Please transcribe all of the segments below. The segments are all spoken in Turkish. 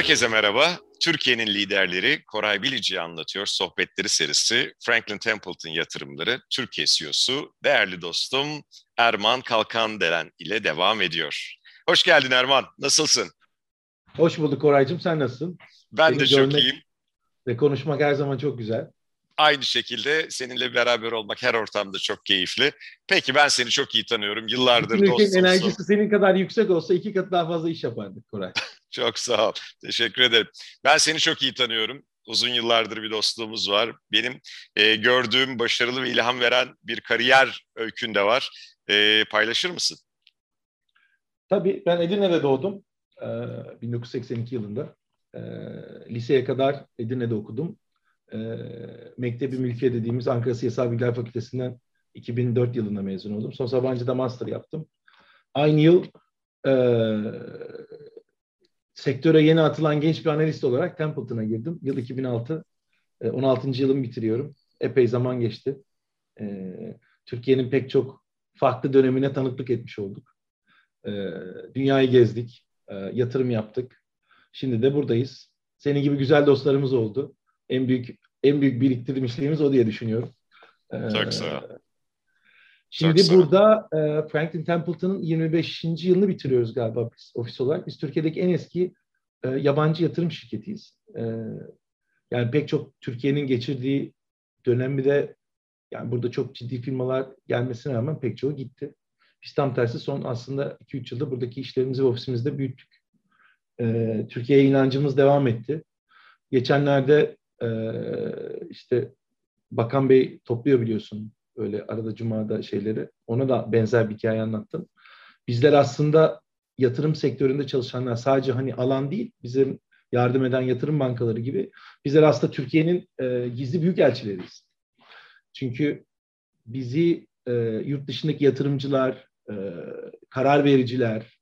Herkese merhaba. Türkiye'nin liderleri Koray Bilici'yi anlatıyor sohbetleri serisi Franklin Templeton yatırımları Türkiye CEO'su değerli dostum Erman Kalkan Deren ile devam ediyor. Hoş geldin Erman. Nasılsın? Hoş bulduk Koraycığım. Sen nasılsın? Ben Seni de çok iyiyim. Ve konuşmak her zaman çok güzel. Aynı şekilde seninle beraber olmak her ortamda çok keyifli. Peki ben seni çok iyi tanıyorum. Yıllardır Bütün dostumsun. enerjisi senin kadar yüksek olsa iki kat daha fazla iş yapardık Koray. çok sağ ol. Teşekkür ederim. Ben seni çok iyi tanıyorum. Uzun yıllardır bir dostluğumuz var. Benim e, gördüğüm başarılı ve ilham veren bir kariyer öykün de var. E, paylaşır mısın? Tabii ben Edirne'de doğdum. E, 1982 yılında. E, liseye kadar Edirne'de okudum e, Mektebi Mülkiye dediğimiz Ankara Siyasal Bilgiler Fakültesinden 2004 yılında mezun oldum. Son Sabancı'da master yaptım. Aynı yıl e, sektöre yeni atılan genç bir analist olarak Templeton'a girdim. Yıl 2006. E, 16. yılımı bitiriyorum. Epey zaman geçti. E, Türkiye'nin pek çok farklı dönemine tanıklık etmiş olduk. E, dünyayı gezdik, e, yatırım yaptık. Şimdi de buradayız. Senin gibi güzel dostlarımız oldu en büyük en büyük biriktirmişliğimiz o diye düşünüyorum. Çok sağ ol. Şimdi Çok burada e, Franklin Templeton'ın 25. yılını bitiriyoruz galiba biz ofis olarak. Biz Türkiye'deki en eski e, yabancı yatırım şirketiyiz. E, yani pek çok Türkiye'nin geçirdiği dönemi de yani burada çok ciddi firmalar gelmesine rağmen pek çoğu gitti. Biz tam tersi son aslında 2-3 yılda buradaki işlerimizi ve ofisimizde büyüttük. E, Türkiye'ye inancımız devam etti. Geçenlerde ee, işte Bakan Bey topluyor biliyorsun öyle arada cumada şeyleri. Ona da benzer bir hikaye anlattım. Bizler aslında yatırım sektöründe çalışanlar sadece hani alan değil, bizim yardım eden yatırım bankaları gibi bizler aslında Türkiye'nin e, gizli büyük elçileriyiz. Çünkü bizi e, yurt dışındaki yatırımcılar, e, karar vericiler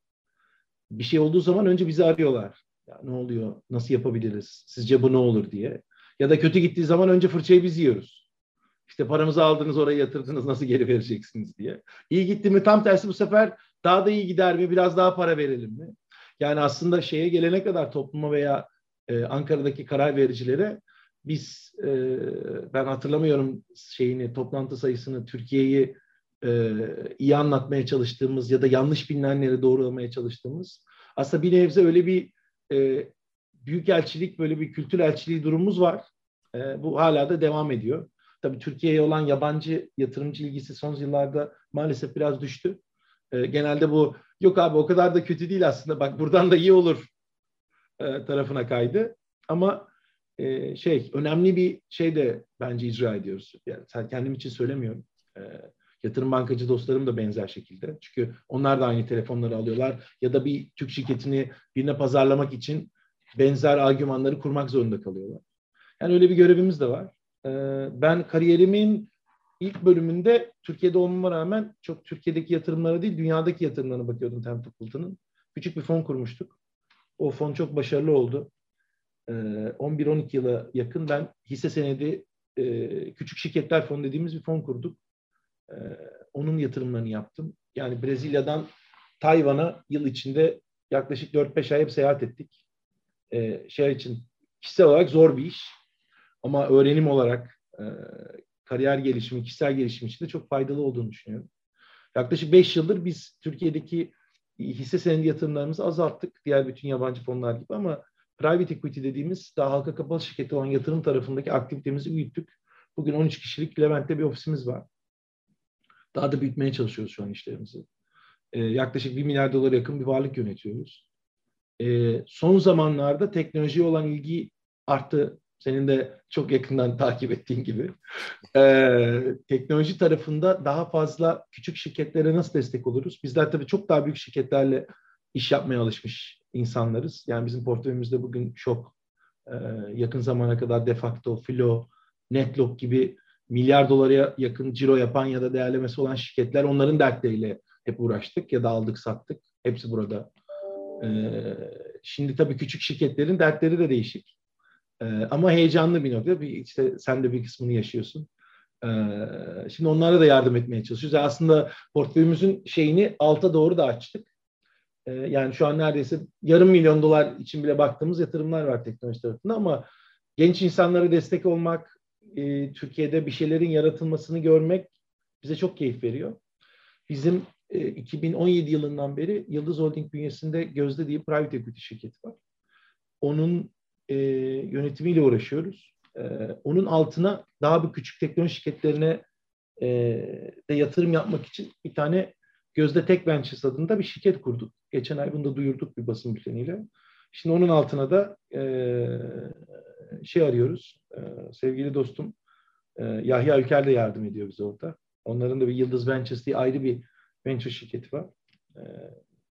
bir şey olduğu zaman önce bizi arıyorlar. Ya ne oluyor, nasıl yapabiliriz, sizce bu ne olur diye. Ya da kötü gittiği zaman önce fırçayı biz yiyoruz. İşte paramızı aldınız oraya yatırdınız nasıl geri vereceksiniz diye. İyi gitti mi tam tersi bu sefer daha da iyi gider mi biraz daha para verelim mi? Yani aslında şeye gelene kadar topluma veya e, Ankara'daki karar vericilere biz e, ben hatırlamıyorum şeyini toplantı sayısını Türkiye'yi e, iyi anlatmaya çalıştığımız ya da yanlış bilinenleri doğrulamaya çalıştığımız aslında bir nebze öyle bir e, büyükelçilik böyle bir kültür elçiliği durumumuz var. E, bu hala da devam ediyor. Tabii Türkiye'ye olan yabancı yatırımcı ilgisi son yıllarda maalesef biraz düştü. E, genelde bu yok abi o kadar da kötü değil aslında bak buradan da iyi olur e, tarafına kaydı. Ama e, şey önemli bir şey de bence icra ediyoruz. Yani sen kendim için söylemiyorum. E, yatırım bankacı dostlarım da benzer şekilde. Çünkü onlar da aynı telefonları alıyorlar ya da bir Türk şirketini birine pazarlamak için benzer argümanları kurmak zorunda kalıyorlar. Yani öyle bir görevimiz de var. Ee, ben kariyerimin ilk bölümünde Türkiye'de olmama rağmen çok Türkiye'deki yatırımlara değil dünyadaki yatırımlarına bakıyordum Templeton'ın. Küçük bir fon kurmuştuk. O fon çok başarılı oldu. 11-12 ee, yıla yakın ben hisse senedi e, küçük şirketler fonu dediğimiz bir fon kurduk. Ee, onun yatırımlarını yaptım. Yani Brezilya'dan Tayvan'a yıl içinde yaklaşık 4-5 ay hep seyahat ettik e, şey için kişisel olarak zor bir iş. Ama öğrenim olarak e, kariyer gelişimi, kişisel gelişim için de çok faydalı olduğunu düşünüyorum. Yaklaşık 5 yıldır biz Türkiye'deki hisse senedi yatırımlarımızı azalttık. Diğer bütün yabancı fonlar gibi ama private equity dediğimiz daha halka kapalı şirketi olan yatırım tarafındaki aktivitemizi büyüttük. Bugün 13 kişilik Levent'te bir ofisimiz var. Daha da büyütmeye çalışıyoruz şu an işlerimizi. Ee, yaklaşık 1 milyar dolara yakın bir varlık yönetiyoruz e, son zamanlarda teknolojiye olan ilgi arttı. Senin de çok yakından takip ettiğin gibi. E, teknoloji tarafında daha fazla küçük şirketlere nasıl destek oluruz? Bizler tabii çok daha büyük şirketlerle iş yapmaya alışmış insanlarız. Yani bizim portföyümüzde bugün çok e, yakın zamana kadar Defacto, Filo, Netlog gibi milyar dolara yakın ciro yapan ya da değerlemesi olan şirketler onların dertleriyle hep uğraştık ya da aldık sattık. Hepsi burada şimdi tabii küçük şirketlerin dertleri de değişik. Ee, ama heyecanlı bir nokta. İşte sen de bir kısmını yaşıyorsun. Ee, şimdi onlara da yardım etmeye çalışıyoruz. Yani aslında portföyümüzün şeyini alta doğru da açtık. Yani şu an neredeyse yarım milyon dolar için bile baktığımız yatırımlar var teknoloji tarafında ama genç insanlara destek olmak, e, Türkiye'de bir şeylerin yaratılmasını görmek bize çok keyif veriyor. Bizim 2017 yılından beri Yıldız Holding bünyesinde Gözde diye private equity şirketi var. Onun e, yönetimiyle uğraşıyoruz. E, onun altına daha bir küçük teknoloji şirketlerine e, de yatırım yapmak için bir tane Gözde Tech Ventures adında bir şirket kurduk. Geçen ay bunu da duyurduk bir basın bülteniyle. Şimdi onun altına da e, şey arıyoruz. E, sevgili dostum e, Yahya Ülker de yardım ediyor bize orada. Onların da bir Yıldız Ventures diye ayrı bir venture şirketi var. E,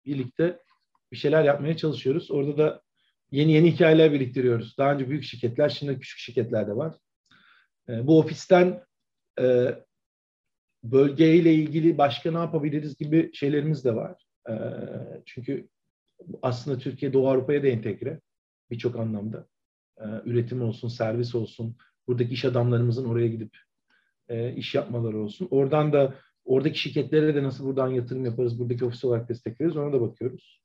birlikte bir şeyler yapmaya çalışıyoruz. Orada da yeni yeni hikayeler biriktiriyoruz. Daha önce büyük şirketler, şimdi küçük şirketler de var. E, bu ofisten e, bölgeyle ilgili başka ne yapabiliriz gibi şeylerimiz de var. E, çünkü aslında Türkiye Doğu Avrupa'ya da entegre birçok anlamda. Üretim olsun, servis olsun, buradaki iş adamlarımızın oraya gidip e, iş yapmaları olsun. Oradan da oradaki şirketlere de nasıl buradan yatırım yaparız, buradaki ofis olarak destekleriz ona da bakıyoruz.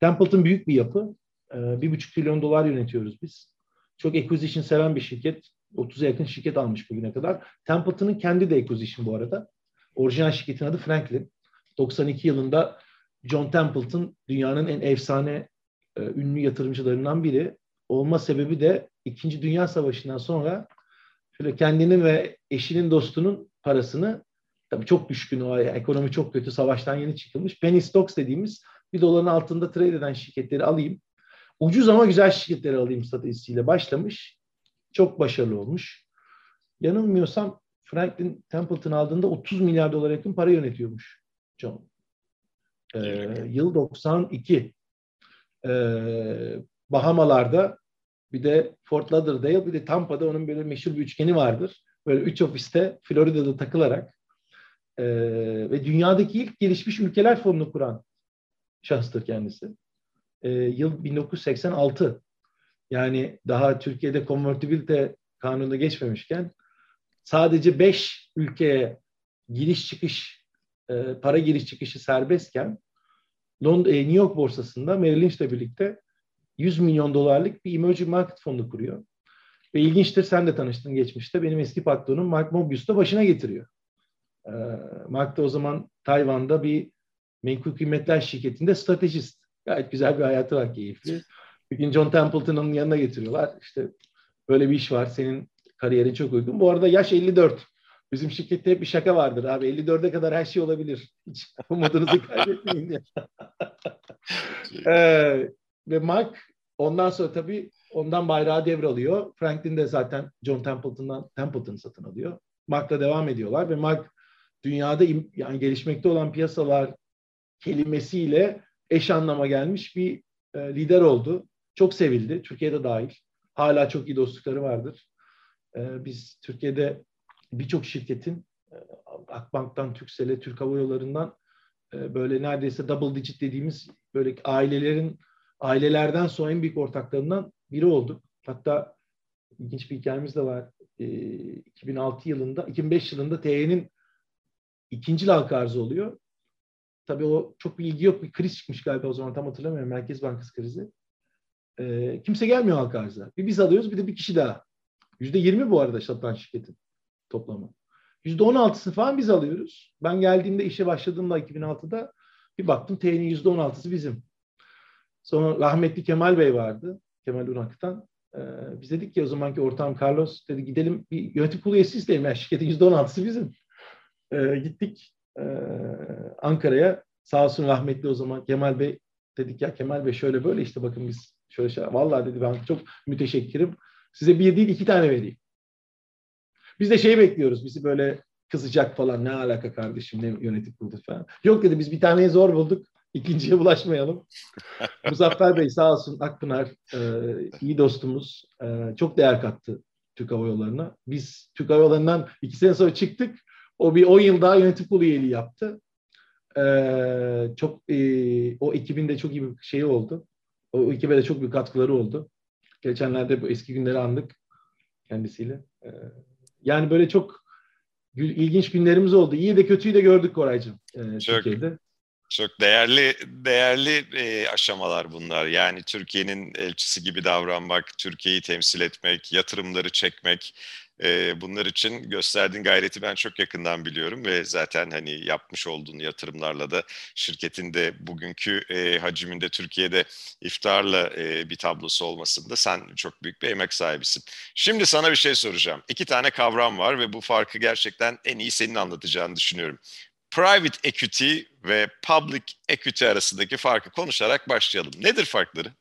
Templeton büyük bir yapı. E, bir buçuk trilyon dolar yönetiyoruz biz. Çok acquisition seven bir şirket. 30'a yakın şirket almış bugüne kadar. Templeton'ın kendi de acquisition bu arada. Orijinal şirketin adı Franklin. 92 yılında John Templeton dünyanın en efsane e, ünlü yatırımcılarından biri. Olma sebebi de İkinci Dünya Savaşı'ndan sonra şöyle kendinin ve eşinin dostunun parasını tabii çok düşkün o ekonomi çok kötü savaştan yeni çıkılmış penny stocks dediğimiz bir doların altında trade eden şirketleri alayım. Ucuz ama güzel şirketleri alayım stratejisiyle başlamış. Çok başarılı olmuş. Yanılmıyorsam Franklin Templeton aldığında 30 milyar dolar yakın para yönetiyormuş John. Ee, yıl 92. Ee, Bahamalarda bir de Fort Lauderdale bir de Tampa'da onun böyle meşhur bir üçgeni vardır. Böyle üç ofiste Florida'da takılarak e, ve dünyadaki ilk gelişmiş ülkeler fonunu kuran şahıstır kendisi. E, yıl 1986. Yani daha Türkiye'de konvertibilite kanunu geçmemişken sadece beş ülkeye giriş çıkış e, para giriş çıkışı serbestken Londra, e, New York borsasında Merrill Lynch'le birlikte 100 milyon dolarlık bir emerging market fonu kuruyor. Ve ilginçtir sen de tanıştın geçmişte. Benim eski patronum Mark Mobius da başına getiriyor. Ee, Mark da o zaman Tayvan'da bir menkul kıymetler şirketinde stratejist. Gayet güzel bir hayatı var keyifli. Bir gün John Templeton'ın yanına getiriyorlar. İşte böyle bir iş var. Senin kariyerin çok uygun. Bu arada yaş 54. Bizim şirkette hep bir şaka vardır abi. 54'e kadar her şey olabilir. Hiç umudunuzu kaybetmeyin diye. ee, ve Mark ondan sonra tabii ondan bayrağı devralıyor. Franklin de zaten John Templeton'dan Templeton'ı satın alıyor. Mark'la devam ediyorlar ve Mark dünyada yani gelişmekte olan piyasalar kelimesiyle eş anlama gelmiş bir e, lider oldu. Çok sevildi. Türkiye'de dahil. Hala çok iyi dostlukları vardır. E, biz Türkiye'de birçok şirketin e, Akbank'tan, Türksel'e, Türk Hava Yolları'ndan e, böyle neredeyse double digit dediğimiz böyle ailelerin ailelerden sonra en büyük ortaklarından biri olduk. Hatta ilginç bir hikayemiz de var. E, 2006 yılında, 2005 yılında TE'nin ikinci halka arzı oluyor. Tabii o çok bir ilgi yok. Bir kriz çıkmış galiba o zaman tam hatırlamıyorum. Merkez Bankası krizi. E, kimse gelmiyor halka arza. Bir biz alıyoruz bir de bir kişi daha. Yüzde yirmi bu arada satılan şirketin toplamı. Yüzde on altısı falan biz alıyoruz. Ben geldiğimde işe başladığımda 2006'da bir baktım T'nin yüzde on altısı bizim. Sonra rahmetli Kemal Bey vardı. Kemal Unak'tan. Ee, biz dedik ki o zamanki ortağım Carlos dedi gidelim bir yönetim kurulu üyesi isteyelim. Yani şirketin yüzde on altısı bizim. Ee, gittik e, Ankara'ya. Sağ olsun rahmetli o zaman Kemal Bey dedik ya Kemal Bey şöyle böyle işte bakın biz şöyle şey. Vallahi dedi ben çok müteşekkirim. Size bir değil iki tane vereyim. Biz de şey bekliyoruz. Bizi böyle kızacak falan. Ne alaka kardeşim ne yönetim kurulu falan. Yok dedi biz bir taneyi zor bulduk. İkinciye bulaşmayalım. Muzaffer Bey sağ olsun Akpınar e, iyi dostumuz. E, çok değer kattı Türk Hava Yolları'na. Biz Türk Hava Yolları'ndan iki sene sonra çıktık. O bir 10 yıl daha yönetim kurulu üyeliği yaptı. E, çok e, o ekibin de çok iyi bir şeyi oldu. O ekibe de çok büyük katkıları oldu. Geçenlerde bu eski günleri andık kendisiyle. E, yani böyle çok ilginç günlerimiz oldu. İyi de kötüyü de gördük Koraycığım e, Türkiye'de. Çok değerli değerli e, aşamalar bunlar. Yani Türkiye'nin elçisi gibi davranmak, Türkiye'yi temsil etmek, yatırımları çekmek, e, bunlar için gösterdiğin gayreti ben çok yakından biliyorum ve zaten hani yapmış olduğun yatırımlarla da şirketin de bugünkü e, hacminde Türkiye'de iftarla e, bir tablosu olmasında sen çok büyük bir emek sahibisin. Şimdi sana bir şey soracağım. İki tane kavram var ve bu farkı gerçekten en iyi senin anlatacağını düşünüyorum. Private equity ve public equity arasındaki farkı konuşarak başlayalım. Nedir farkları?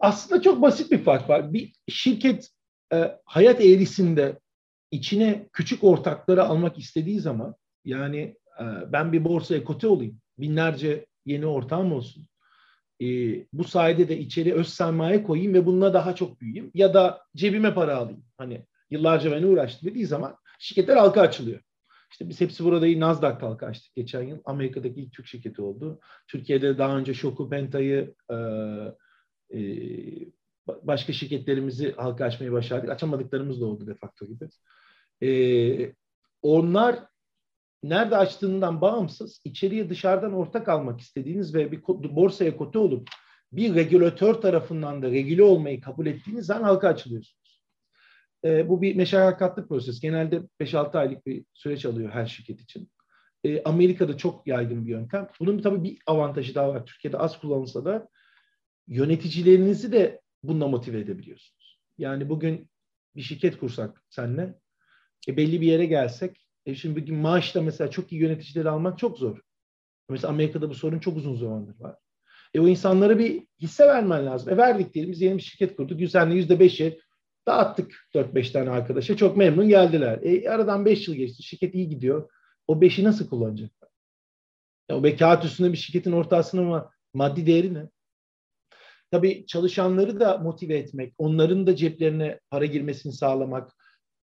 Aslında çok basit bir fark var. Bir şirket e, hayat eğrisinde içine küçük ortakları almak istediği zaman yani e, ben bir borsaya kote olayım, binlerce yeni ortağım olsun. E, bu sayede de içeri öz sermaye koyayım ve bununla daha çok büyüyeyim. Ya da cebime para alayım. Hani yıllarca ben uğraştım dediği zaman şirketler halka açılıyor. İşte biz hepsi burada Nasdaq halka açtık geçen yıl. Amerika'daki ilk Türk şirketi oldu. Türkiye'de daha önce Şoku Penta'yı e, e, başka şirketlerimizi halka açmayı başardık. Açamadıklarımız da oldu de facto gibi. Ee, onlar nerede açtığından bağımsız içeriye dışarıdan ortak almak istediğiniz ve bir borsaya kote olup bir regülatör tarafından da regüle olmayı kabul ettiğiniz zaman halka açılıyorsunuz. Ee, bu bir meşakkatli proses. Genelde 5-6 aylık bir süreç alıyor her şirket için. Ee, Amerika'da çok yaygın bir yöntem. Bunun tabii bir avantajı daha var. Türkiye'de az kullanılsa da yöneticilerinizi de bununla motive edebiliyorsunuz. Yani bugün bir şirket kursak senle, e, belli bir yere gelsek, e şimdi bugün maaşla mesela çok iyi yöneticileri almak çok zor. Mesela Amerika'da bu sorun çok uzun zamandır var. E o insanlara bir hisse vermen lazım. E verdik diyelim biz yeni bir şirket kurduk. Yüzdenle yüzde beşi dağıttık 4-5 tane arkadaşa. Çok memnun geldiler. E aradan 5 yıl geçti. Şirket iyi gidiyor. O 5'i nasıl kullanacaklar? Ya o kağıt üstünde bir şirketin ortasının ama maddi değeri ne? Tabii çalışanları da motive etmek, onların da ceplerine para girmesini sağlamak,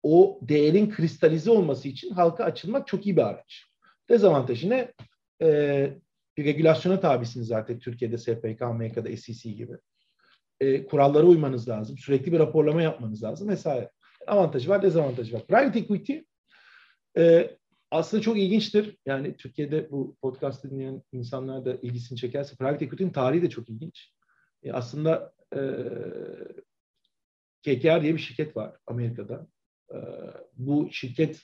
o değerin kristalize olması için halka açılmak çok iyi bir araç. Dezavantajı ne? Ee, bir regülasyona tabisiniz zaten Türkiye'de SPK, Amerika'da SEC gibi. Ee, kurallara uymanız lazım. Sürekli bir raporlama yapmanız lazım vesaire. Avantajı var, dezavantajı var. Private equity e, aslında çok ilginçtir. Yani Türkiye'de bu podcast dinleyen insanlar da ilgisini çekerse private equity'nin tarihi de çok ilginç. E, aslında e, KKR diye bir şirket var Amerika'da. E, bu şirket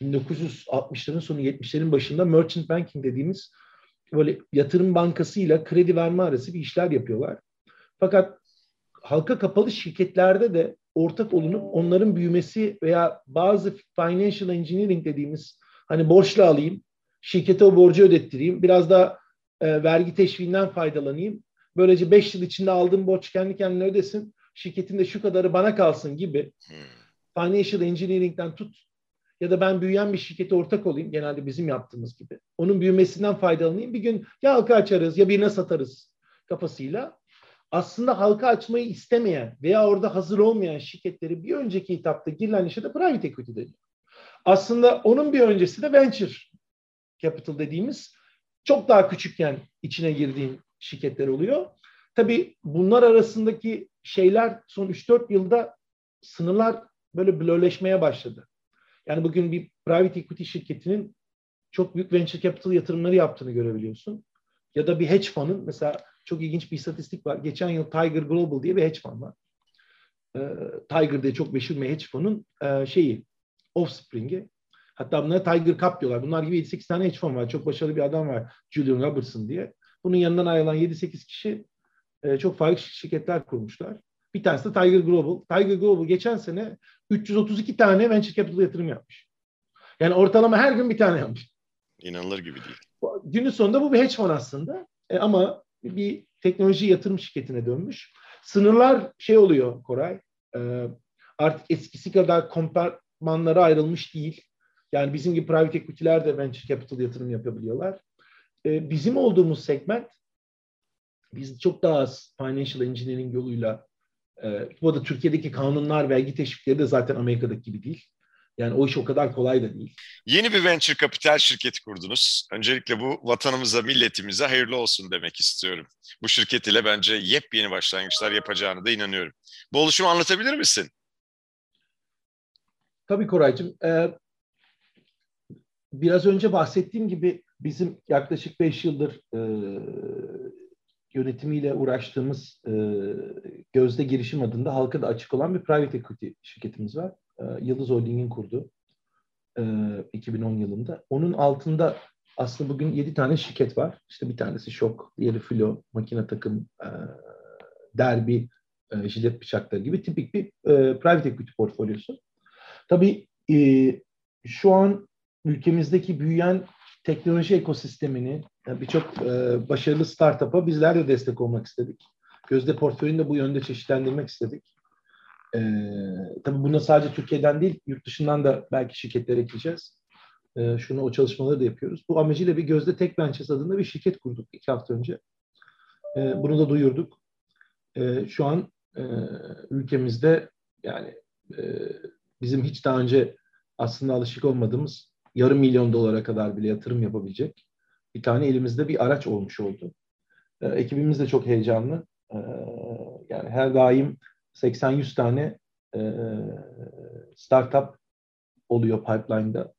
1960'ların sonu 70'lerin başında merchant banking dediğimiz böyle yatırım bankasıyla kredi verme arası bir işler yapıyorlar. Fakat halka kapalı şirketlerde de ortak olunup onların büyümesi veya bazı financial engineering dediğimiz hani borçla alayım, şirkete o borcu ödettireyim, biraz da e, vergi teşviğinden faydalanayım. Böylece 5 yıl içinde aldığım borç kendi kendine ödesin. Şirketin de şu kadarı bana kalsın gibi. Hmm. Financial Engineering'den tut ya da ben büyüyen bir şirkete ortak olayım genelde bizim yaptığımız gibi. Onun büyümesinden faydalanayım. Bir gün ya halka açarız ya birine satarız kafasıyla. Aslında halka açmayı istemeyen veya orada hazır olmayan şirketleri bir önceki etapta girilen işe de private equity deniyor. Aslında onun bir öncesi de venture capital dediğimiz çok daha küçükken içine girdiğin şirketler oluyor. Tabii bunlar arasındaki şeyler son 3-4 yılda sınırlar böyle blörleşmeye başladı. Yani bugün bir private equity şirketinin çok büyük venture capital yatırımları yaptığını görebiliyorsun. Ya da bir hedge fund'ın mesela çok ilginç bir istatistik var. Geçen yıl Tiger Global diye bir hedge fund var. Ee, Tiger diye çok meşhur bir hedge fund'un e, şeyi, offspring'i. Hatta bunlara Tiger Cup diyorlar. Bunlar gibi 7-8 tane hedge fund var. Çok başarılı bir adam var. Julian Robertson diye. Bunun yanından ayrılan 7-8 kişi e, çok farklı şirketler kurmuşlar. Bir tanesi de Tiger Global. Tiger Global geçen sene 332 tane venture capital yatırım yapmış. Yani ortalama her gün bir tane yapmış. İnanılır gibi değil. Günün sonunda bu bir hedge fund aslında. E, ama bir teknoloji yatırım şirketine dönmüş. Sınırlar şey oluyor Koray. E, artık eskisi kadar kompartmanlara ayrılmış değil. Yani bizim gibi private equity'ler de venture capital yatırım yapabiliyorlar. E, bizim olduğumuz segment biz çok daha az financial engineering yoluyla e, bu da Türkiye'deki kanunlar, vergi teşvikleri de zaten Amerika'daki gibi değil. Yani o iş o kadar kolay da değil. Yeni bir venture kapital şirketi kurdunuz. Öncelikle bu vatanımıza, milletimize hayırlı olsun demek istiyorum. Bu şirket ile bence yepyeni başlangıçlar yapacağını da inanıyorum. Bu oluşumu anlatabilir misin? Tabii Koraycığım. Ee, biraz önce bahsettiğim gibi Bizim yaklaşık 5 yıldır e, yönetimiyle uğraştığımız e, Gözde Girişim adında halka da açık olan bir private equity şirketimiz var. E, Yıldız Holding'in kurdu e, 2010 yılında. Onun altında aslında bugün 7 tane şirket var. İşte bir tanesi Şok, diğeri Filo, makine takım, e, Derbi, e, jilet bıçakları gibi tipik bir e, private equity portfolyosu. Tabii e, şu an ülkemizdeki büyüyen teknoloji ekosistemini birçok e, başarılı startup'a bizler de destek olmak istedik. Gözde portföyünü de bu yönde çeşitlendirmek istedik. E, tabii buna sadece Türkiye'den değil, yurt dışından da belki şirketler ekleyeceğiz. E, şunu o çalışmaları da yapıyoruz. Bu amacıyla bir Gözde Tech Ventures adında bir şirket kurduk iki hafta önce. Bunu da duyurduk. Şu an ülkemizde yani bizim hiç daha önce aslında alışık olmadığımız yarım milyon dolara kadar bile yatırım yapabilecek bir tane elimizde bir araç olmuş oldu. E, ekibimiz de çok heyecanlı. E, yani her daim 80-100 tane e, startup oluyor pipeline'da.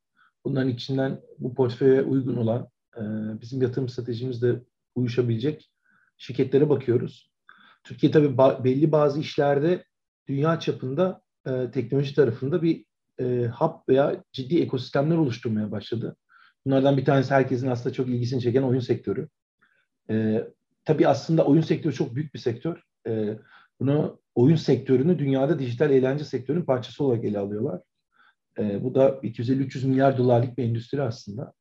Bunların içinden bu portföye uygun olan e, bizim yatırım stratejimizde uyuşabilecek şirketlere bakıyoruz. Türkiye tabii ba- belli bazı işlerde dünya çapında e, teknoloji tarafında bir e, hub veya ciddi ekosistemler oluşturmaya başladı. Bunlardan bir tanesi herkesin aslında çok ilgisini çeken oyun sektörü. E, tabii aslında oyun sektörü çok büyük bir sektör. E, bunu oyun sektörünü dünyada dijital eğlence sektörünün parçası olarak ele alıyorlar. E, bu da 250-300 milyar dolarlık bir endüstri aslında.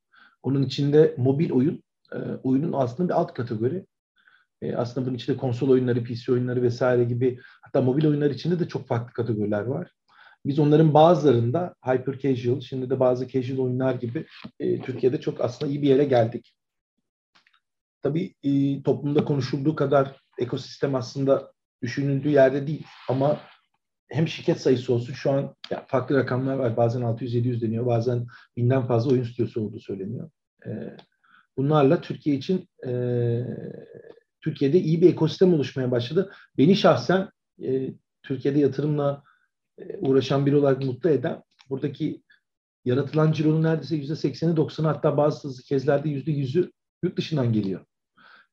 Onun içinde mobil oyun, e, oyunun aslında bir alt kategori. E, aslında bunun içinde konsol oyunları, PC oyunları vesaire gibi hatta mobil oyunlar içinde de çok farklı kategoriler var. Biz onların bazılarında hyper casual, şimdi de bazı casual oyunlar gibi e, Türkiye'de çok aslında iyi bir yere geldik. Tabii e, toplumda konuşulduğu kadar ekosistem aslında düşünüldüğü yerde değil ama hem şirket sayısı olsun şu an ya, farklı rakamlar var. Bazen 600-700 deniyor. Bazen binden fazla oyun stüdyosu olduğu söyleniyor. E, bunlarla Türkiye için e, Türkiye'de iyi bir ekosistem oluşmaya başladı. Beni şahsen e, Türkiye'de yatırımla uğraşan biri olarak mutlu eden buradaki yaratılan cironun neredeyse yüzde sekseni doksanı hatta bazı kezlerde yüzde yüzü yurt dışından geliyor.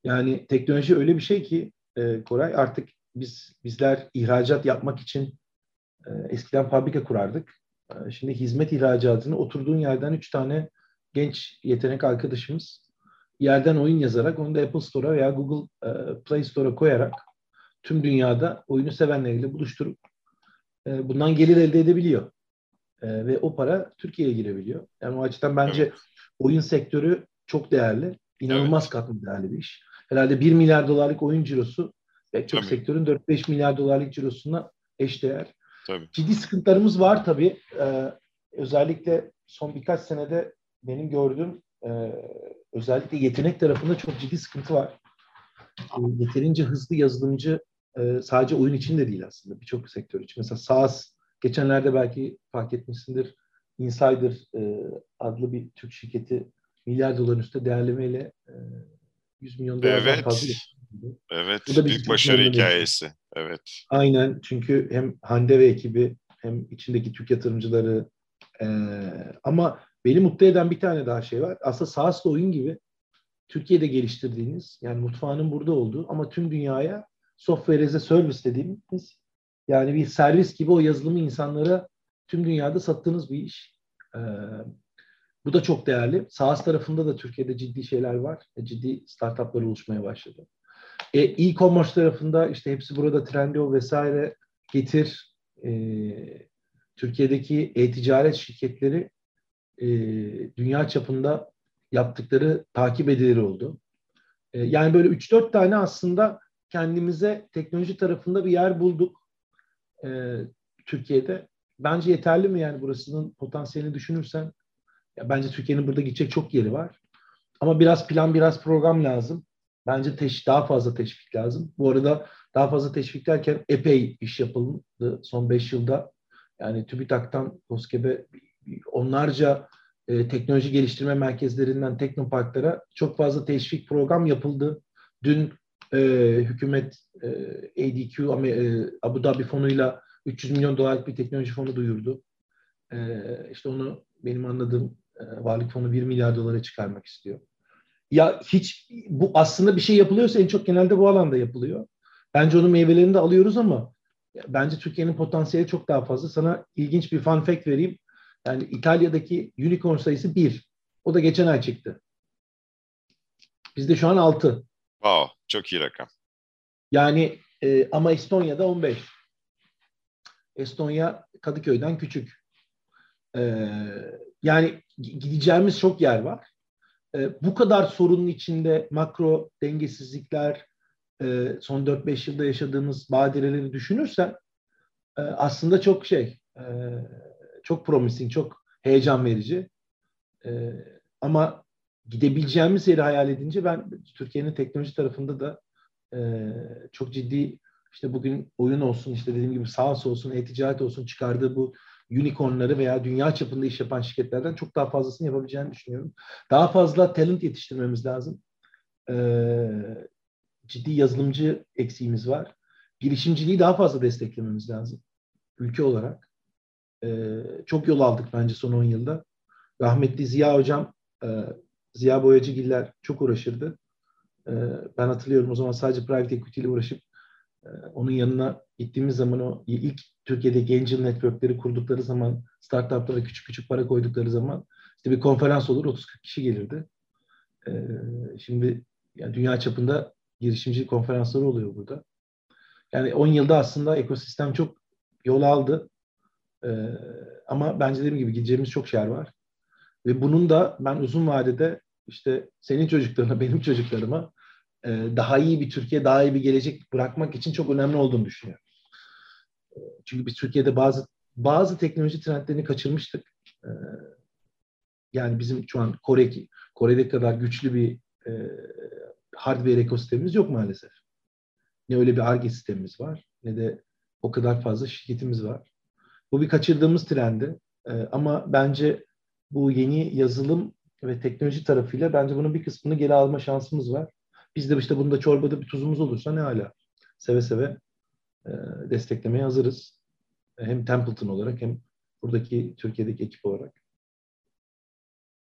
Yani teknoloji öyle bir şey ki e, Koray artık biz bizler ihracat yapmak için e, eskiden fabrika kurardık. E, şimdi hizmet ihracatını oturduğun yerden üç tane genç yetenek arkadaşımız yerden oyun yazarak onu da Apple Store'a veya Google e, Play Store'a koyarak tüm dünyada oyunu sevenleriyle buluşturup e, bundan gelir elde edebiliyor. E, ve o para Türkiye'ye girebiliyor. Yani o açıdan bence evet. oyun sektörü çok değerli. İnanılmaz evet. katlı değerli bir iş. Herhalde 1 milyar dolarlık oyun cirosu ve çok tabii. sektörün 4-5 milyar dolarlık cirosuna eşdeğer. Tabii. Ciddi sıkıntılarımız var tabii. Ee, özellikle son birkaç senede benim gördüğüm e, özellikle yetenek tarafında çok ciddi sıkıntı var. E, yeterince hızlı yazılımcı e, sadece oyun için de değil aslında birçok sektör için. Mesela SaaS geçenlerde belki fark etmişsindir Insider e, adlı bir Türk şirketi milyar doların üstünde değerlemeyle e, 100 milyon dolardan evet. fazla yapıldı. Evet, Bu da büyük başarı hikayesi. Evet. Aynen çünkü hem Hande ve ekibi hem içindeki Türk yatırımcıları e, ama beni mutlu eden bir tane daha şey var. Aslında SaaS'la oyun gibi Türkiye'de geliştirdiğiniz yani mutfağının burada olduğu ama tüm dünyaya software as a service dediğimiz yani bir servis gibi o yazılımı insanlara tüm dünyada sattığınız bir iş. Ee, bu da çok değerli. SaaS tarafında da Türkiye'de ciddi şeyler var. Ciddi startuplar oluşmaya başladı. E, e-commerce tarafında işte hepsi burada Trendyol vesaire getir. E, Türkiye'deki e-ticaret şirketleri e, dünya çapında yaptıkları takip edilir oldu. E, yani böyle 3-4 tane aslında kendimize teknoloji tarafında bir yer bulduk e, Türkiye'de. Bence yeterli mi yani burasının potansiyelini düşünürsen? Ya bence Türkiye'nin burada gidecek çok yeri var. Ama biraz plan, biraz program lazım. Bence teş, daha fazla teşvik lazım. Bu arada daha fazla teşvik derken epey iş yapıldı son 5 yılda. Yani TÜBİTAK'tan KOSGEB'e onlarca e, teknoloji geliştirme merkezlerinden teknoparklara çok fazla teşvik program yapıldı. Dün e, hükümet e, ADQ e, Abu Dhabi fonuyla 300 milyon dolarlık bir teknoloji fonu duyurdu. E, işte onu benim anladığım e, varlık fonu 1 milyar dolara çıkarmak istiyor. Ya hiç bu aslında bir şey yapılıyorsa en çok genelde bu alanda yapılıyor. Bence onun meyvelerini de alıyoruz ama bence Türkiye'nin potansiyeli çok daha fazla. Sana ilginç bir fun fact vereyim. Yani İtalya'daki unicorn sayısı bir. O da geçen ay çıktı. Bizde şu an altı. Wow, çok iyi rakam. Yani e, ama Estonya'da 15. Estonya Kadıköy'den küçük. E, yani gideceğimiz çok yer var. E, bu kadar sorunun içinde makro dengesizlikler, e, son 4-5 yılda yaşadığımız badireleri düşünürsen e, aslında çok şey, e, çok promising, çok heyecan verici. E, ama gidebileceğimiz yeri hayal edince ben Türkiye'nin teknoloji tarafında da e, çok ciddi işte bugün oyun olsun işte dediğim gibi sağ olsun, e-ticaret olsun çıkardığı bu unicornları veya dünya çapında iş yapan şirketlerden çok daha fazlasını yapabileceğini düşünüyorum. Daha fazla talent yetiştirmemiz lazım. Ee, ciddi yazılımcı eksiğimiz var. Girişimciliği daha fazla desteklememiz lazım. Ülke olarak. Ee, çok yol aldık bence son 10 yılda. Rahmetli Ziya Hocam, e, Ziya Boyacıgiller çok uğraşırdı. E, ben hatırlıyorum o zaman sadece private equity ile uğraşıp e, onun yanına gittiğimiz zaman o ilk Türkiye'de Angel Network'leri kurdukları zaman, startuplara küçük küçük para koydukları zaman işte bir konferans olur 30-40 kişi gelirdi. Ee, şimdi yani dünya çapında girişimci konferansları oluyor burada. Yani 10 yılda aslında ekosistem çok yol aldı. Ee, ama bence dediğim gibi gideceğimiz çok yer var. Ve bunun da ben uzun vadede işte senin çocuklarına, benim çocuklarıma e, daha iyi bir Türkiye, daha iyi bir gelecek bırakmak için çok önemli olduğunu düşünüyorum. Çünkü biz Türkiye'de bazı bazı teknoloji trendlerini kaçırmıştık. Ee, yani bizim şu an Kore Kore'de kadar güçlü bir e, hardware ekosistemimiz yok maalesef. Ne öyle bir ARGE sistemimiz var ne de o kadar fazla şirketimiz var. Bu bir kaçırdığımız trendi. Ama bence bu yeni yazılım ve teknoloji tarafıyla bence bunun bir kısmını geri alma şansımız var. Biz de işte bunda çorbada bir tuzumuz olursa ne hala. Seve seve e, desteklemeye hazırız. Hem Templeton olarak hem buradaki Türkiye'deki ekip olarak.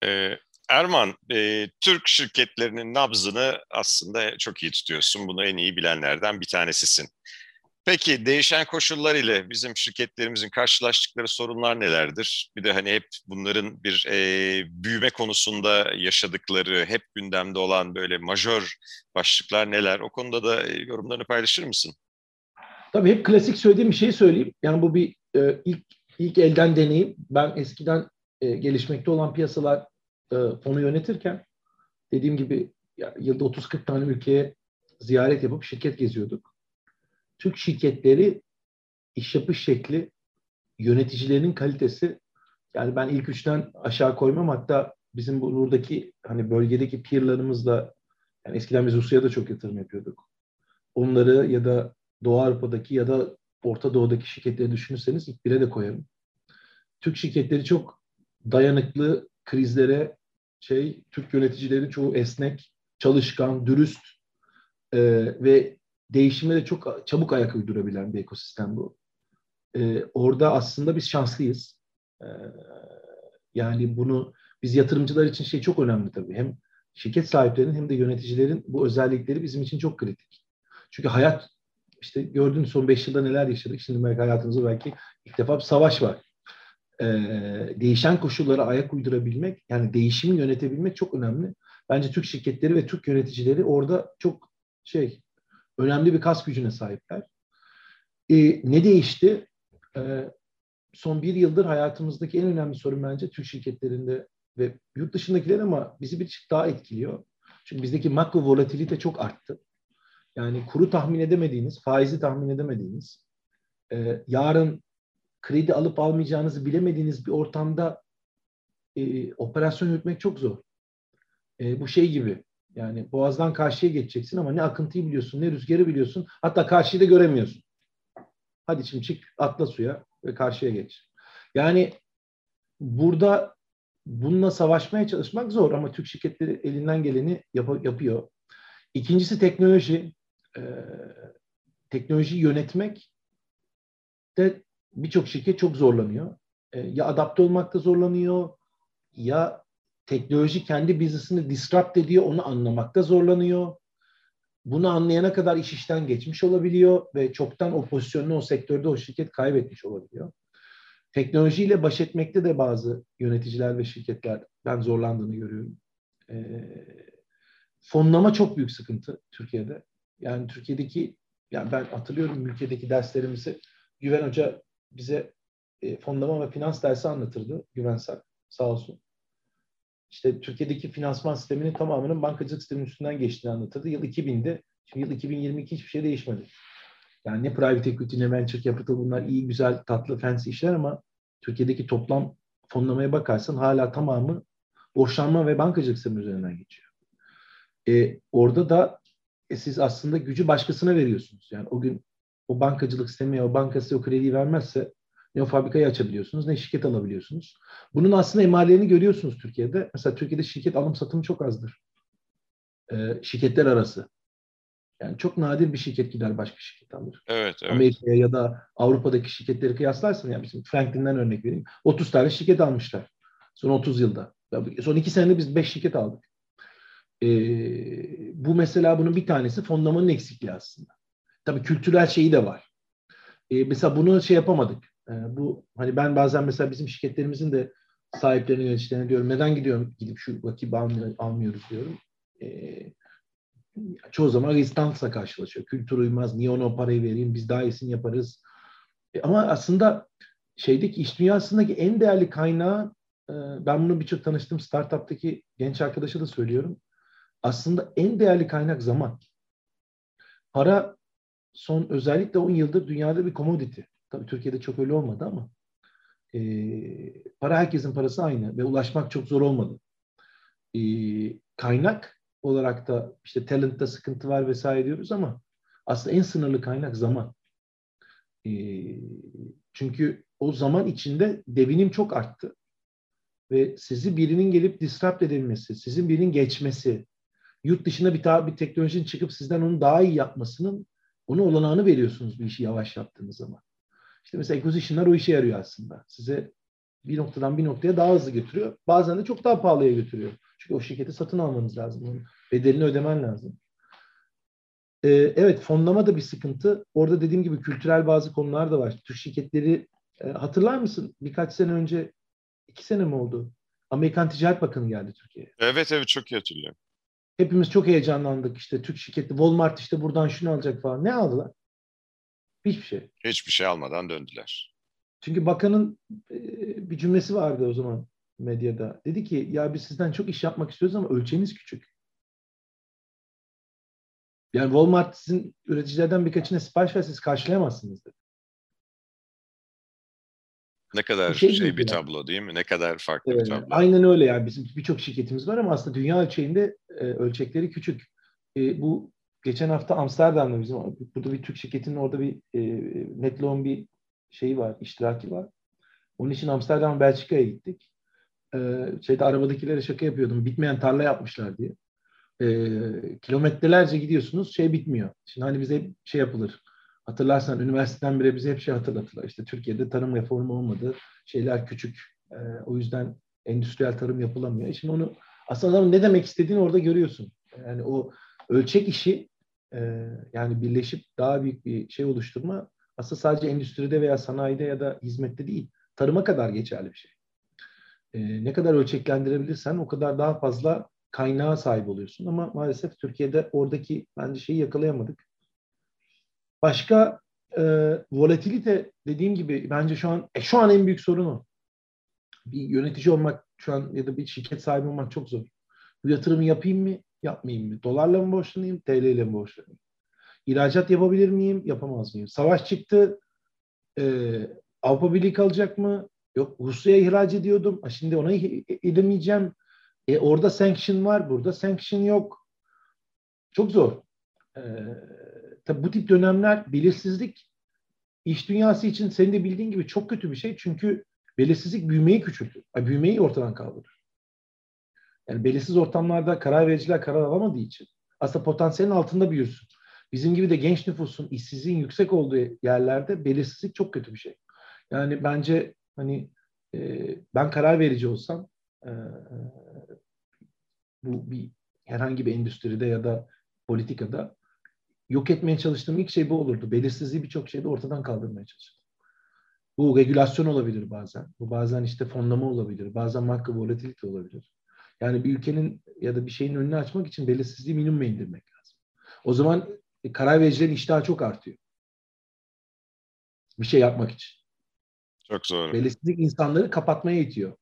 Ee, Erman, e, Türk şirketlerinin nabzını aslında çok iyi tutuyorsun. Bunu en iyi bilenlerden bir tanesisin. Peki değişen koşullar ile bizim şirketlerimizin karşılaştıkları sorunlar nelerdir? Bir de hani hep bunların bir e, büyüme konusunda yaşadıkları, hep gündemde olan böyle majör başlıklar neler? O konuda da yorumlarını paylaşır mısın? Tabii hep klasik söylediğim bir şeyi söyleyeyim. Yani bu bir e, ilk ilk elden deneyim. Ben eskiden e, gelişmekte olan piyasalar e, fonu yönetirken dediğim gibi ya, yılda 30-40 tane ülkeye ziyaret yapıp şirket geziyorduk. Türk şirketleri iş yapış şekli, yöneticilerinin kalitesi yani ben ilk üçten aşağı koymam hatta bizim buradaki hani bölgedeki peerlarımızla yani eskiden biz Rusya'ya da çok yatırım yapıyorduk. Onları ya da Doğu Avrupa'daki ya da Orta Doğu'daki şirketleri düşünürseniz ilk bire de koyarım. Türk şirketleri çok dayanıklı krizlere şey Türk yöneticileri çoğu esnek, çalışkan, dürüst e, ve değişime de çok çabuk ayak uydurabilen bir ekosistem bu. E, orada aslında biz şanslıyız. E, yani bunu biz yatırımcılar için şey çok önemli tabii. Hem şirket sahiplerinin hem de yöneticilerin bu özellikleri bizim için çok kritik. Çünkü hayat işte gördüğünüz son beş yılda neler yaşadık. Şimdi belki hayatımızda belki ilk defa bir savaş var. Ee, değişen koşullara ayak uydurabilmek, yani değişimi yönetebilmek çok önemli. Bence Türk şirketleri ve Türk yöneticileri orada çok şey önemli bir kas gücüne sahipler. Ee, ne değişti? Ee, son bir yıldır hayatımızdaki en önemli sorun bence Türk şirketlerinde ve yurt dışındakiler ama bizi bir daha etkiliyor. Çünkü bizdeki makro volatilite çok arttı. Yani kuru tahmin edemediğiniz, faizi tahmin edemediğiniz, e, yarın kredi alıp almayacağınızı bilemediğiniz bir ortamda e, operasyon yürütmek çok zor. E, bu şey gibi yani boğazdan karşıya geçeceksin ama ne akıntıyı biliyorsun ne rüzgarı biliyorsun hatta karşıyı da göremiyorsun. Hadi şimdi çık atla suya ve karşıya geç. Yani burada bununla savaşmaya çalışmak zor ama Türk şirketleri elinden geleni yap- yapıyor. İkincisi teknoloji e, teknolojiyi yönetmek de birçok şirket çok zorlanıyor. E, ya adapte olmakta zorlanıyor ya teknoloji kendi business'ını disrupt ediyor, onu anlamakta zorlanıyor. Bunu anlayana kadar iş işten geçmiş olabiliyor ve çoktan o pozisyonunu o sektörde o şirket kaybetmiş olabiliyor. Teknolojiyle baş etmekte de bazı yöneticiler ve şirketler ben zorlandığını görüyorum. E, fonlama çok büyük sıkıntı Türkiye'de. Yani Türkiye'deki, yani ben hatırlıyorum ülkedeki derslerimizi Güven Hoca bize e, fonlama ve finans dersi anlatırdı. Güvensel sağ olsun. İşte Türkiye'deki finansman sisteminin tamamının bankacılık sisteminin üstünden geçtiğini anlatırdı. Yıl 2000'de, şimdi yıl 2022 hiçbir şey değişmedi. Yani ne private equity ne venture capital bunlar iyi, güzel, tatlı, fancy işler ama Türkiye'deki toplam fonlamaya bakarsan hala tamamı borçlanma ve bankacılık sistemi üzerinden geçiyor. E, orada da e, siz aslında gücü başkasına veriyorsunuz. Yani o gün o bankacılık sistemi, o bankası o krediyi vermezse ne fabrikayı açabiliyorsunuz ne şirket alabiliyorsunuz. Bunun aslında emallerini görüyorsunuz Türkiye'de. Mesela Türkiye'de şirket alım satımı çok azdır. Ee, şirketler arası. Yani çok nadir bir şirket gider başka şirket alır. Evet, evet. Amerika'ya ya da Avrupa'daki şirketleri kıyaslarsan yani bizim Franklin'den örnek vereyim. 30 tane şirket almışlar. Son 30 yılda. Son 2 senede biz 5 şirket aldık. Ee, bu mesela bunun bir tanesi fonlamanın eksikliği aslında. Tabii kültürel şeyi de var. Ee, mesela bunu şey yapamadık. Ee, bu hani ben bazen mesela bizim şirketlerimizin de sahiplerine yöneticilerine diyorum neden gidiyorum gidip şu vakit almıyoruz diyorum. Ee, çoğu zaman rezistansla karşılaşıyor. Kültür uymaz, niye ona parayı vereyim, biz daha iyisini yaparız. E, ama aslında şeydeki iş dünyasındaki en değerli kaynağı e, ben bunu birçok tanıştığım startup'taki genç arkadaşa da söylüyorum. Aslında en değerli kaynak zaman. Para son özellikle 10 yıldır dünyada bir commodity. Tabii Türkiye'de çok öyle olmadı ama e, para herkesin parası aynı ve ulaşmak çok zor olmadı. E, kaynak olarak da işte talentta sıkıntı var vesaire diyoruz ama aslında en sınırlı kaynak zaman. E, çünkü o zaman içinde devinim çok arttı. Ve sizi birinin gelip disrupt edebilmesi, sizin birinin geçmesi, yurt dışına bir, bir teknolojinin çıkıp sizden onu daha iyi yapmasının onu olanağını veriyorsunuz bir işi yavaş yaptığınız zaman. İşte mesela acquisition'lar o işe yarıyor aslında. Size bir noktadan bir noktaya daha hızlı götürüyor. Bazen de çok daha pahalıya götürüyor. Çünkü o şirketi satın almanız lazım. Onun bedelini ödemen lazım. Ee, evet fonlama da bir sıkıntı. Orada dediğim gibi kültürel bazı konular da var. Türk şirketleri e, hatırlar mısın? Birkaç sene önce, iki sene mi oldu? Amerikan Ticaret Bakanı geldi Türkiye'ye. Evet evet çok iyi hatırlıyorum. Hepimiz çok heyecanlandık. İşte Türk şirketi Walmart işte buradan şunu alacak falan. Ne aldılar? Hiçbir şey. Hiçbir şey almadan döndüler. Çünkü bakanın e, bir cümlesi vardı o zaman medyada. Dedi ki ya biz sizden çok iş yapmak istiyoruz ama ölçeğimiz küçük. Yani Walmart sizin üreticilerden birkaçına sipariş ver siz karşılayamazsınız dedi. Ne kadar şey, şey bir tablo değil mi? Ne kadar farklı evet, bir tablo. Aynen öyle yani. Bizim birçok şirketimiz var ama aslında dünya ölçeğinde e, ölçekleri küçük. E, bu geçen hafta Amsterdam'da bizim burada bir Türk şirketinin orada bir e, Netlon bir şeyi var, iştiraki var. Onun için Amsterdam, Belçika'ya gittik. E, şeyde arabadakilere şaka yapıyordum. Bitmeyen tarla yapmışlar diye. E, kilometrelerce gidiyorsunuz, şey bitmiyor. Şimdi hani bize şey yapılır. Hatırlarsan üniversiteden bile bize hep şey hatırlatırlar. İşte Türkiye'de tarım reformu olmadı. Şeyler küçük. E, o yüzden endüstriyel tarım yapılamıyor. E şimdi onu aslında ne demek istediğini orada görüyorsun. Yani o ölçek işi e, yani birleşip daha büyük bir şey oluşturma aslında sadece endüstride veya sanayide ya da hizmette değil, tarıma kadar geçerli bir şey. E, ne kadar ölçeklendirebilirsen o kadar daha fazla kaynağa sahip oluyorsun. Ama maalesef Türkiye'de oradaki bence şeyi yakalayamadık. Başka e, volatilite dediğim gibi bence şu an e, şu an en büyük sorun o. Bir yönetici olmak şu an ya da bir şirket sahibi olmak çok zor. Bu yatırımı yapayım mı? Yapmayayım mı? Dolarla mı borçlanayım, TL ile mi borçlanayım? İhracat yapabilir miyim, yapamaz mıyım? Savaş çıktı, e, Avrupa Birliği kalacak mı? Yok Rusya'ya ihraç ediyordum. Şimdi ona edemeyeceğim. E, orada sanction var, burada sanction yok. Çok zor. E, tabii bu tip dönemler belirsizlik iş dünyası için senin de bildiğin gibi çok kötü bir şey. Çünkü belirsizlik büyümeyi küçültür. Büyümeyi ortadan kaldırır. Yani belirsiz ortamlarda karar vericiler karar alamadığı için aslında potansiyelin altında büyürsün. Bizim gibi de genç nüfusun işsizliğin yüksek olduğu yerlerde belirsizlik çok kötü bir şey. Yani bence hani e, ben karar verici olsam e, bu bir herhangi bir endüstride ya da politikada yok etmeye çalıştığım ilk şey bu olurdu. Belirsizliği birçok şeyde ortadan kaldırmaya çalışırdım. Bu regülasyon olabilir bazen. Bu bazen işte fonlama olabilir. Bazen marka volatilite olabilir. Yani bir ülkenin ya da bir şeyin önünü açmak için belirsizliği minimuma indirmek lazım. O zaman karar vericilerin iştahı çok artıyor. Bir şey yapmak için. Çok doğru. Belirsizlik insanları kapatmaya itiyor.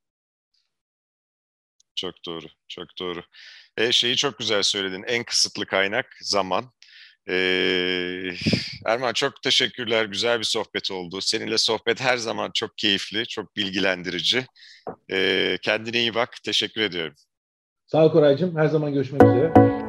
Çok doğru, çok doğru. E, şeyi çok güzel söyledin. En kısıtlı kaynak zaman. Ee, Erman çok teşekkürler. Güzel bir sohbet oldu. Seninle sohbet her zaman çok keyifli, çok bilgilendirici. Ee, kendine iyi bak. Teşekkür ediyorum. Sağ ol Koraycığım. Her zaman görüşmek üzere.